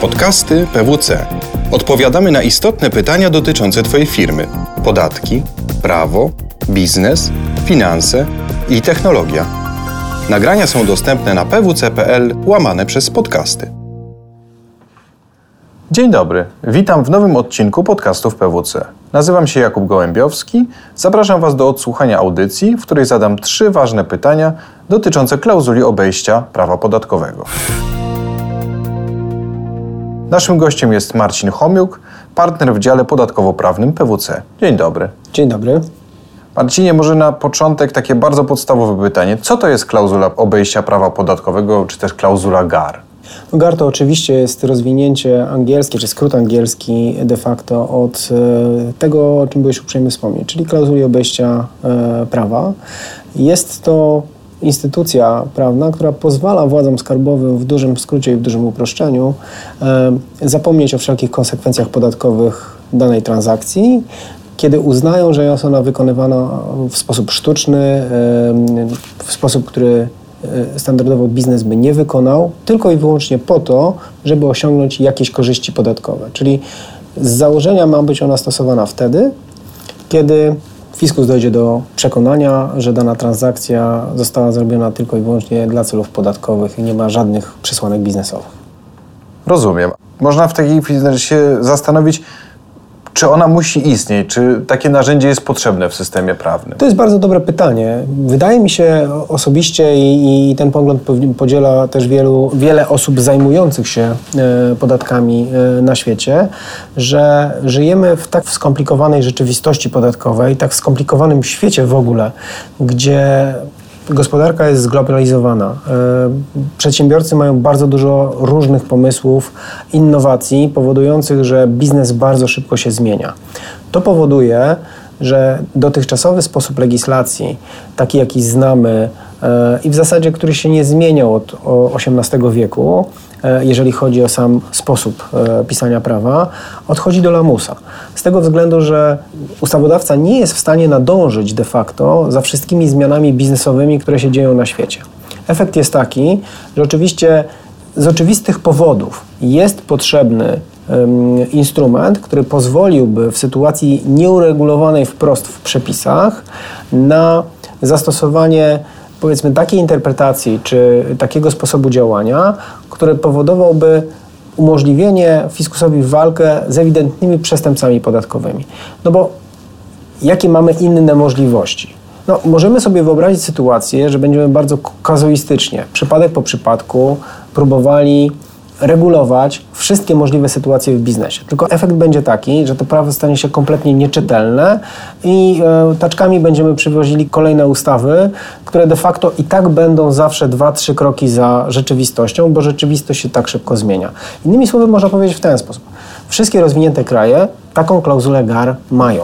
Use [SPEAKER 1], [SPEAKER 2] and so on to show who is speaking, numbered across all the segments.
[SPEAKER 1] Podcasty PWC. Odpowiadamy na istotne pytania dotyczące Twojej firmy: podatki, prawo, biznes, finanse i technologia. Nagrania są dostępne na pwc.pl łamane przez podcasty.
[SPEAKER 2] Dzień dobry, witam w nowym odcinku podcastów PWC. Nazywam się Jakub Gołębiowski. Zapraszam Was do odsłuchania audycji, w której zadam trzy ważne pytania dotyczące klauzuli obejścia prawa podatkowego. Naszym gościem jest Marcin Chomiuk, partner w dziale podatkowo-prawnym PWC. Dzień dobry.
[SPEAKER 3] Dzień dobry.
[SPEAKER 2] Marcinie, może na początek takie bardzo podstawowe pytanie. Co to jest klauzula obejścia prawa podatkowego, czy też klauzula GAR?
[SPEAKER 3] No GAR to oczywiście jest rozwinięcie angielskie, czy skrót angielski de facto od e, tego, o czym byłeś uprzejmy wspomnieć, czyli klauzuli obejścia e, prawa. Jest to instytucja prawna, która pozwala władzom skarbowym w dużym skrócie i w dużym uproszczeniu e, zapomnieć o wszelkich konsekwencjach podatkowych danej transakcji, kiedy uznają, że jest ona wykonywana w sposób sztuczny, e, w sposób, który e, standardowo biznes by nie wykonał, tylko i wyłącznie po to, żeby osiągnąć jakieś korzyści podatkowe. Czyli z założenia ma być ona stosowana wtedy, kiedy fiskus dojdzie do przekonania, że dana transakcja została zrobiona tylko i wyłącznie dla celów podatkowych i nie ma żadnych przesłanek biznesowych.
[SPEAKER 2] Rozumiem. Można w takiej chwili się zastanowić, czy ona musi istnieć? Czy takie narzędzie jest potrzebne w systemie prawnym?
[SPEAKER 3] To jest bardzo dobre pytanie. Wydaje mi się osobiście i, i ten pogląd podziela też wielu, wiele osób zajmujących się e, podatkami e, na świecie, że żyjemy w tak skomplikowanej rzeczywistości podatkowej, tak skomplikowanym świecie w ogóle, gdzie Gospodarka jest zglobalizowana. E, przedsiębiorcy mają bardzo dużo różnych pomysłów, innowacji, powodujących, że biznes bardzo szybko się zmienia. To powoduje, że dotychczasowy sposób legislacji, taki jaki znamy i w zasadzie, który się nie zmieniał od XVIII wieku, e, jeżeli chodzi o sam sposób e, pisania prawa, odchodzi do lamusa. Z tego względu, że ustawodawca nie jest w stanie nadążyć de facto za wszystkimi zmianami biznesowymi, które się dzieją na świecie. Efekt jest taki, że oczywiście z oczywistych powodów jest potrzebny instrument, który pozwoliłby w sytuacji nieuregulowanej wprost w przepisach na zastosowanie powiedzmy takiej interpretacji czy takiego sposobu działania, które powodowałby umożliwienie fiskusowi walkę z ewidentnymi przestępcami podatkowymi. No bo jakie mamy inne możliwości? No, możemy sobie wyobrazić sytuację, że będziemy bardzo kazuistycznie, przypadek po przypadku, próbowali regulować wszystkie możliwe sytuacje w biznesie. Tylko efekt będzie taki, że to prawo stanie się kompletnie nieczytelne i e, taczkami będziemy przywozili kolejne ustawy, które de facto i tak będą zawsze dwa, trzy kroki za rzeczywistością, bo rzeczywistość się tak szybko zmienia. Innymi słowy można powiedzieć w ten sposób. Wszystkie rozwinięte kraje taką klauzulę GAR mają.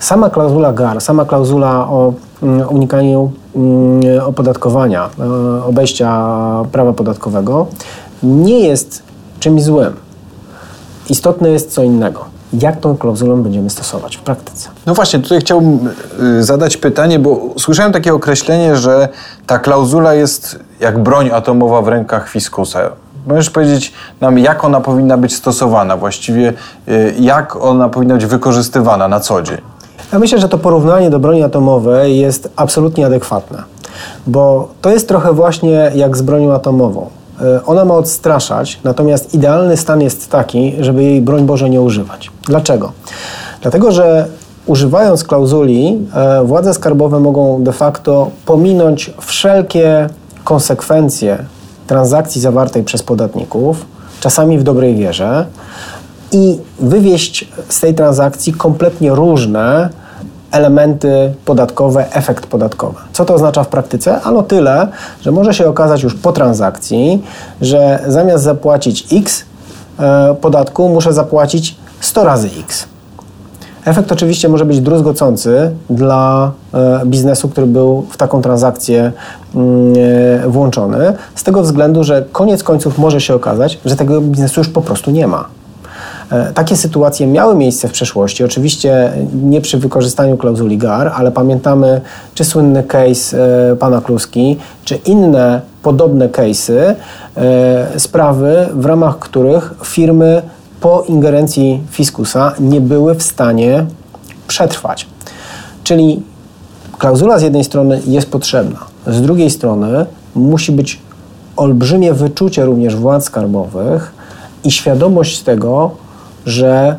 [SPEAKER 3] Sama klauzula GAR, sama klauzula o mm, unikaniu mm, opodatkowania, e, obejścia prawa podatkowego nie jest czymś złym. Istotne jest co innego. Jak tą klauzulę będziemy stosować w praktyce?
[SPEAKER 2] No właśnie, tutaj chciałbym y, zadać pytanie, bo słyszałem takie określenie, że ta klauzula jest jak broń atomowa w rękach fiskusa. Możesz powiedzieć nam, jak ona powinna być stosowana, właściwie y, jak ona powinna być wykorzystywana na co dzień?
[SPEAKER 3] Ja myślę, że to porównanie do broni atomowej jest absolutnie adekwatne, bo to jest trochę właśnie jak z bronią atomową. E, ona ma odstraszać, natomiast idealny stan jest taki, żeby jej broń Boże nie używać. Dlaczego? Dlatego, że używając klauzuli, e, władze skarbowe mogą de facto pominąć wszelkie konsekwencje transakcji zawartej przez podatników, czasami w dobrej wierze, i wywieść z tej transakcji kompletnie różne elementy podatkowe, efekt podatkowy. Co to oznacza w praktyce? Ano tyle, że może się okazać już po transakcji, że zamiast zapłacić X e, podatku, muszę zapłacić 100 razy X. Efekt oczywiście może być druzgocący dla e, biznesu, który był w taką transakcję mm, e, włączony, z tego względu, że koniec końców może się okazać, że tego biznesu już po prostu nie ma. E, takie sytuacje miały miejsce w przeszłości, oczywiście nie przy wykorzystaniu klauzuli GAR, ale pamiętamy czy słynny case e, pana Kluski, czy inne podobne case'y, e, sprawy, w ramach których firmy po ingerencji fiskusa nie były w stanie przetrwać. Czyli klauzula z jednej strony jest potrzebna, z drugiej strony musi być olbrzymie wyczucie również władz skarbowych i świadomość tego, że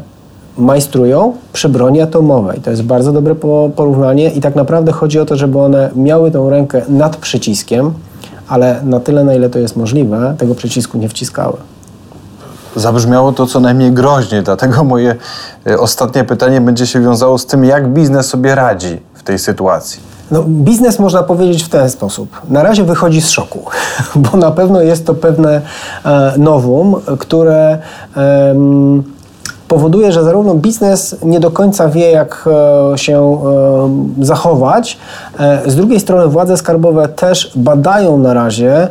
[SPEAKER 3] majstrują przy broni atomowej. To jest bardzo dobre porównanie i tak naprawdę chodzi o to, żeby one miały tą rękę nad przyciskiem, ale na tyle, na ile to jest możliwe, tego przycisku nie wciskały.
[SPEAKER 2] Zabrzmiało to co najmniej groźnie, dlatego moje e, ostatnie pytanie będzie się wiązało z tym, jak biznes sobie radzi w tej sytuacji.
[SPEAKER 3] No, biznes można powiedzieć w ten sposób. Na razie wychodzi z szoku, bo na pewno jest to pewne e, nowum, które e, powoduje, że zarówno biznes nie do końca wie, jak e, się e, zachować, e, z drugiej strony władze skarbowe też badają na razie,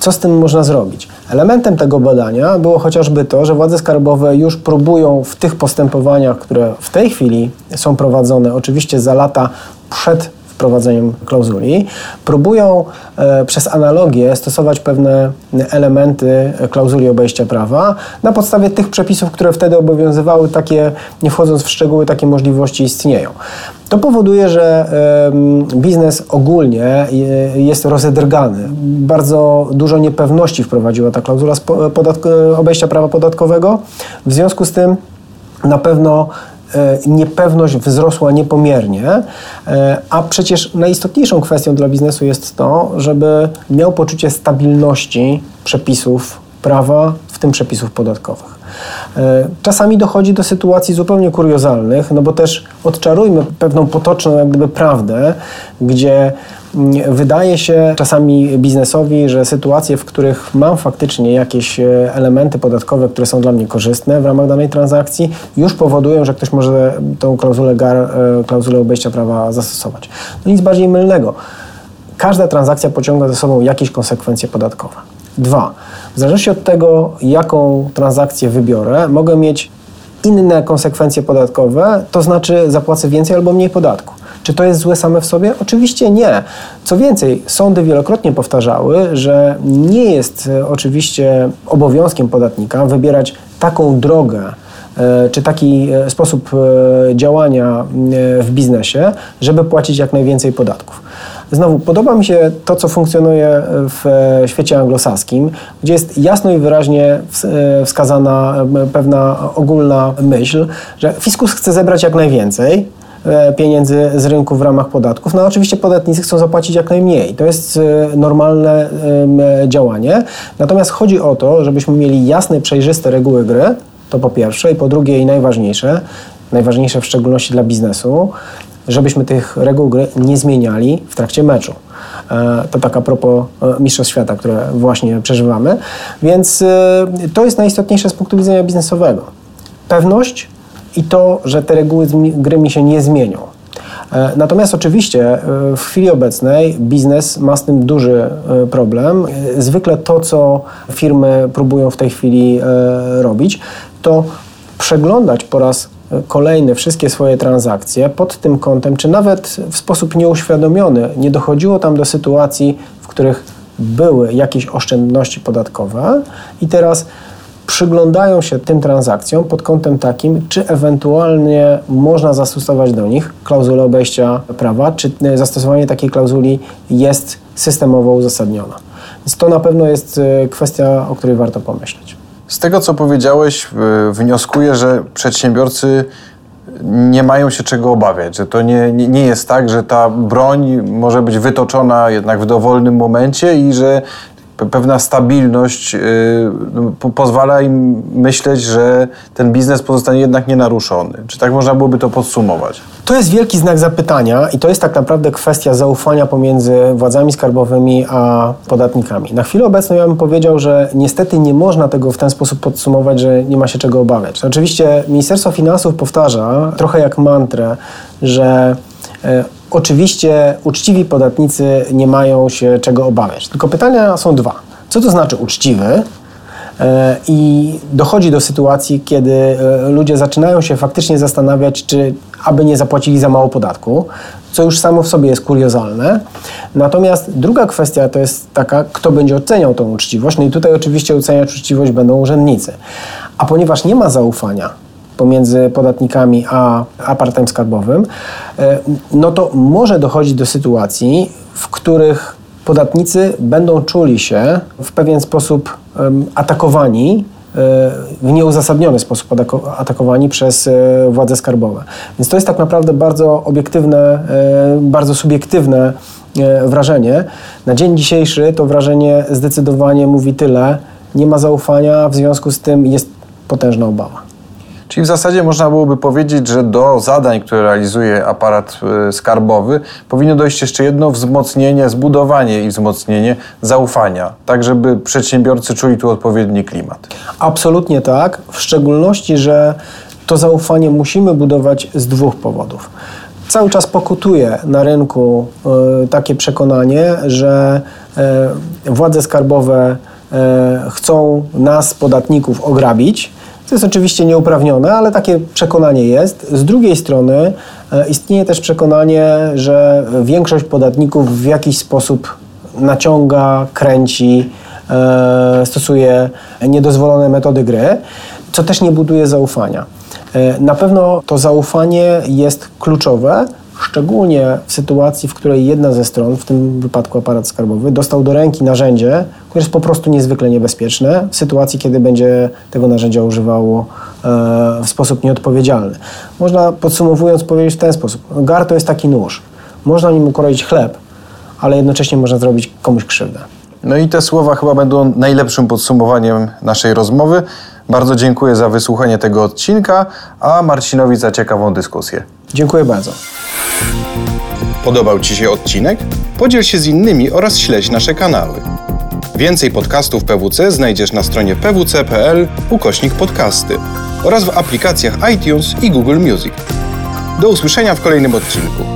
[SPEAKER 3] co z tym można zrobić. Elementem tego badania było chociażby to, że władze skarbowe już próbują w tych postępowaniach, które w tej chwili są prowadzone, oczywiście za lata przed wprowadzeniem klauzuli, próbują e, przez analogię stosować pewne elementy klauzuli obejścia prawa na podstawie tych przepisów, które wtedy obowiązywały, takie, nie wchodząc w szczegóły, takie możliwości istnieją. To powoduje, że biznes ogólnie jest rozedrgany. Bardzo dużo niepewności wprowadziła ta klauzula obejścia prawa podatkowego. W związku z tym na pewno E, niepewność wzrosła niepomiernie, e, a przecież najistotniejszą kwestią dla biznesu jest to, żeby miał poczucie stabilności przepisów prawa, w tym przepisów podatkowych. E, czasami dochodzi do sytuacji zupełnie kuriozalnych, no bo też odczarujmy pewną potoczną jak gdyby prawdę, gdzie Wydaje się czasami biznesowi, że sytuacje, w których mam faktycznie jakieś e, elementy podatkowe, które są dla mnie korzystne w ramach danej transakcji, już powodują, że ktoś może tą klauzulę GAR, e, klauzulę obejścia prawa zastosować. No nic bardziej mylnego. Każda transakcja pociąga ze sobą jakieś konsekwencje podatkowe. Dwa, w zależności od tego, jaką transakcję wybiorę, mogę mieć inne konsekwencje podatkowe, to znaczy zapłacę więcej albo mniej podatku. Czy to jest złe same w sobie? Oczywiście nie. Co więcej, sądy wielokrotnie powtarzały, że nie jest e, oczywiście obowiązkiem podatnika wybierać taką drogę, e, czy taki e, sposób działania w biznesie, żeby płacić jak najwięcej podatków. Znowu, podoba mi się to, co funkcjonuje w świecie anglosaskim, gdzie jest jasno i wyraźnie wskazana pewna ogólna myśl, że fiskus chce zebrać jak najwięcej, pieniędzy z rynku w ramach podatków. No oczywiście podatnicy chcą zapłacić jak najmniej. To jest e, normalne działanie. Natomiast chodzi o to, żebyśmy mieli jasne, przejrzyste reguły gry, to po pierwsze, i po drugie i najważniejsze, najważniejsze w szczególności dla biznesu, żebyśmy tych reguł gry nie zmieniali w trakcie meczu. E, to tak a propos Mistrzostw Świata, które właśnie przeżywamy. Więc to jest najistotniejsze z punktu widzenia biznesowego. Pewność, i to, że te reguły gry mi się nie zmienią. E, natomiast oczywiście e, w chwili obecnej biznes ma z tym duży e, problem. Zwykle to, co firmy próbują w tej chwili robić, to przeglądać po raz kolejny wszystkie swoje transakcje pod tym kątem, czy nawet w sposób nieuświadomiony nie dochodziło tam do sytuacji, w których były jakieś oszczędności podatkowe i teraz przyglądają się tym transakcjom pod kątem takim, czy ewentualnie można zastosować do nich klauzulę obejścia prawa, czy zastosowanie takiej klauzuli jest systemowo uzasadnione. Więc to na pewno jest e, kwestia, o której warto pomyśleć.
[SPEAKER 2] Z tego, co powiedziałeś, wnioskuję, że przedsiębiorcy nie mają się czego obawiać, że to nie, nie, nie, jest tak, że ta broń może być wytoczona jednak w dowolnym momencie i że pewna stabilność y, no, pozwala im myśleć, że ten biznes pozostanie jednak nienaruszony. Czy tak można byłoby to podsumować?
[SPEAKER 3] To jest wielki znak zapytania i to jest tak naprawdę kwestia zaufania pomiędzy władzami skarbowymi a podatnikami. Na chwilę obecną ja bym powiedział, że niestety nie można tego w ten sposób podsumować, że nie ma się czego obawiać. Oczywiście Ministerstwo Finansów powtarza, trochę jak mantrę, że e, Oczywiście uczciwi podatnicy nie mają się czego obawiać. Tylko pytania są dwa. Co to znaczy uczciwy? E, I dochodzi do sytuacji, kiedy e, ludzie zaczynają się faktycznie zastanawiać, czy aby nie zapłacili za mało podatku, co już samo w sobie jest kuriozalne. Natomiast druga kwestia to jest taka, kto będzie oceniał tą uczciwość. No i tutaj oczywiście oceniać uczciwość będą urzędnicy. A ponieważ nie ma zaufania pomiędzy podatnikami a aparatem skarbowym, e, no to może dochodzić do sytuacji, w których podatnicy będą czuli się w pewien sposób atakowani e, w nieuzasadniony sposób atakowani przez e, władze skarbowe. Więc to jest tak naprawdę bardzo obiektywne, bardzo subiektywne wrażenie. Na dzień dzisiejszy to wrażenie zdecydowanie mówi tyle, nie ma zaufania, w związku z tym jest potężna obawa.
[SPEAKER 2] Czyli w zasadzie można byłoby powiedzieć, że do zadań, które realizuje aparat y, skarbowy, powinno dojść jeszcze jedno wzmocnienie, zbudowanie i wzmocnienie zaufania, tak żeby przedsiębiorcy czuli tu odpowiedni klimat.
[SPEAKER 3] Absolutnie tak, w szczególności, że to zaufanie musimy budować z dwóch powodów. Cały czas pokutuje na rynku y, takie przekonanie, że y, władze skarbowe chcą nas, podatników, ograbić to jest oczywiście nieuprawnione, ale takie przekonanie jest. Z drugiej strony e, istnieje też przekonanie, że większość podatników w jakiś sposób naciąga, kręci, e, stosuje niedozwolone metody gry, co też nie buduje zaufania. E, na pewno to zaufanie jest kluczowe, szczególnie w sytuacji, w której jedna ze stron, w tym wypadku aparat skarbowy, dostał do ręki narzędzie, które jest po prostu niezwykle niebezpieczne, w sytuacji, kiedy będzie tego narzędzia używało e, w sposób nieodpowiedzialny. Można podsumowując powiedzieć w ten sposób. Gar to jest taki nóż. Można nim ukroić chleb, ale jednocześnie można zrobić komuś krzywdę.
[SPEAKER 2] No i te słowa chyba będą najlepszym podsumowaniem naszej rozmowy. Bardzo dziękuję za wysłuchanie tego odcinka, a Marcinowi za ciekawą dyskusję.
[SPEAKER 3] Dziękuję bardzo.
[SPEAKER 1] Podobał Ci się odcinek? Podziel się z innymi oraz śledź nasze kanały. Więcej podcastów PWC znajdziesz na stronie pwc.pl ukośnik podcasty oraz w aplikacjach iTunes i Google Music. Do usłyszenia w kolejnym odcinku.